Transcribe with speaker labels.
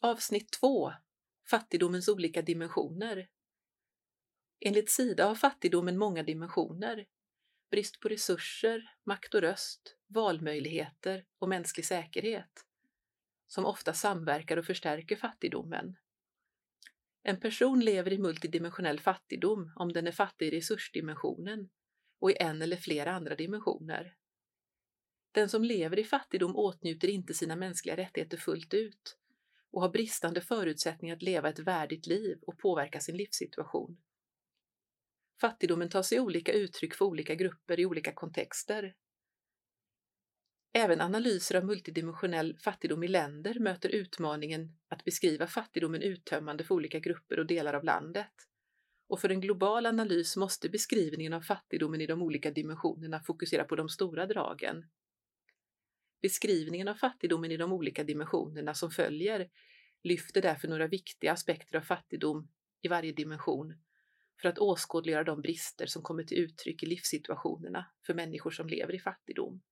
Speaker 1: Avsnitt 2 Fattigdomens olika dimensioner Enligt Sida har fattigdomen många dimensioner. Brist på resurser, makt och röst, valmöjligheter och mänsklig säkerhet, som ofta samverkar och förstärker fattigdomen. En person lever i multidimensionell fattigdom om den är fattig i resursdimensionen och i en eller flera andra dimensioner. Den som lever i fattigdom åtnjuter inte sina mänskliga rättigheter fullt ut och har bristande förutsättningar att leva ett värdigt liv och påverka sin livssituation. Fattigdomen tar sig olika uttryck för olika grupper i olika kontexter. Även analyser av multidimensionell fattigdom i länder möter utmaningen att beskriva fattigdomen uttömmande för olika grupper och delar av landet. Och för en global analys måste beskrivningen av fattigdomen i de olika dimensionerna fokusera på de stora dragen. Beskrivningen av fattigdomen i de olika dimensionerna som följer lyfter därför några viktiga aspekter av fattigdom i varje dimension för att åskådliggöra de brister som kommer till uttryck i livssituationerna för människor som lever i fattigdom.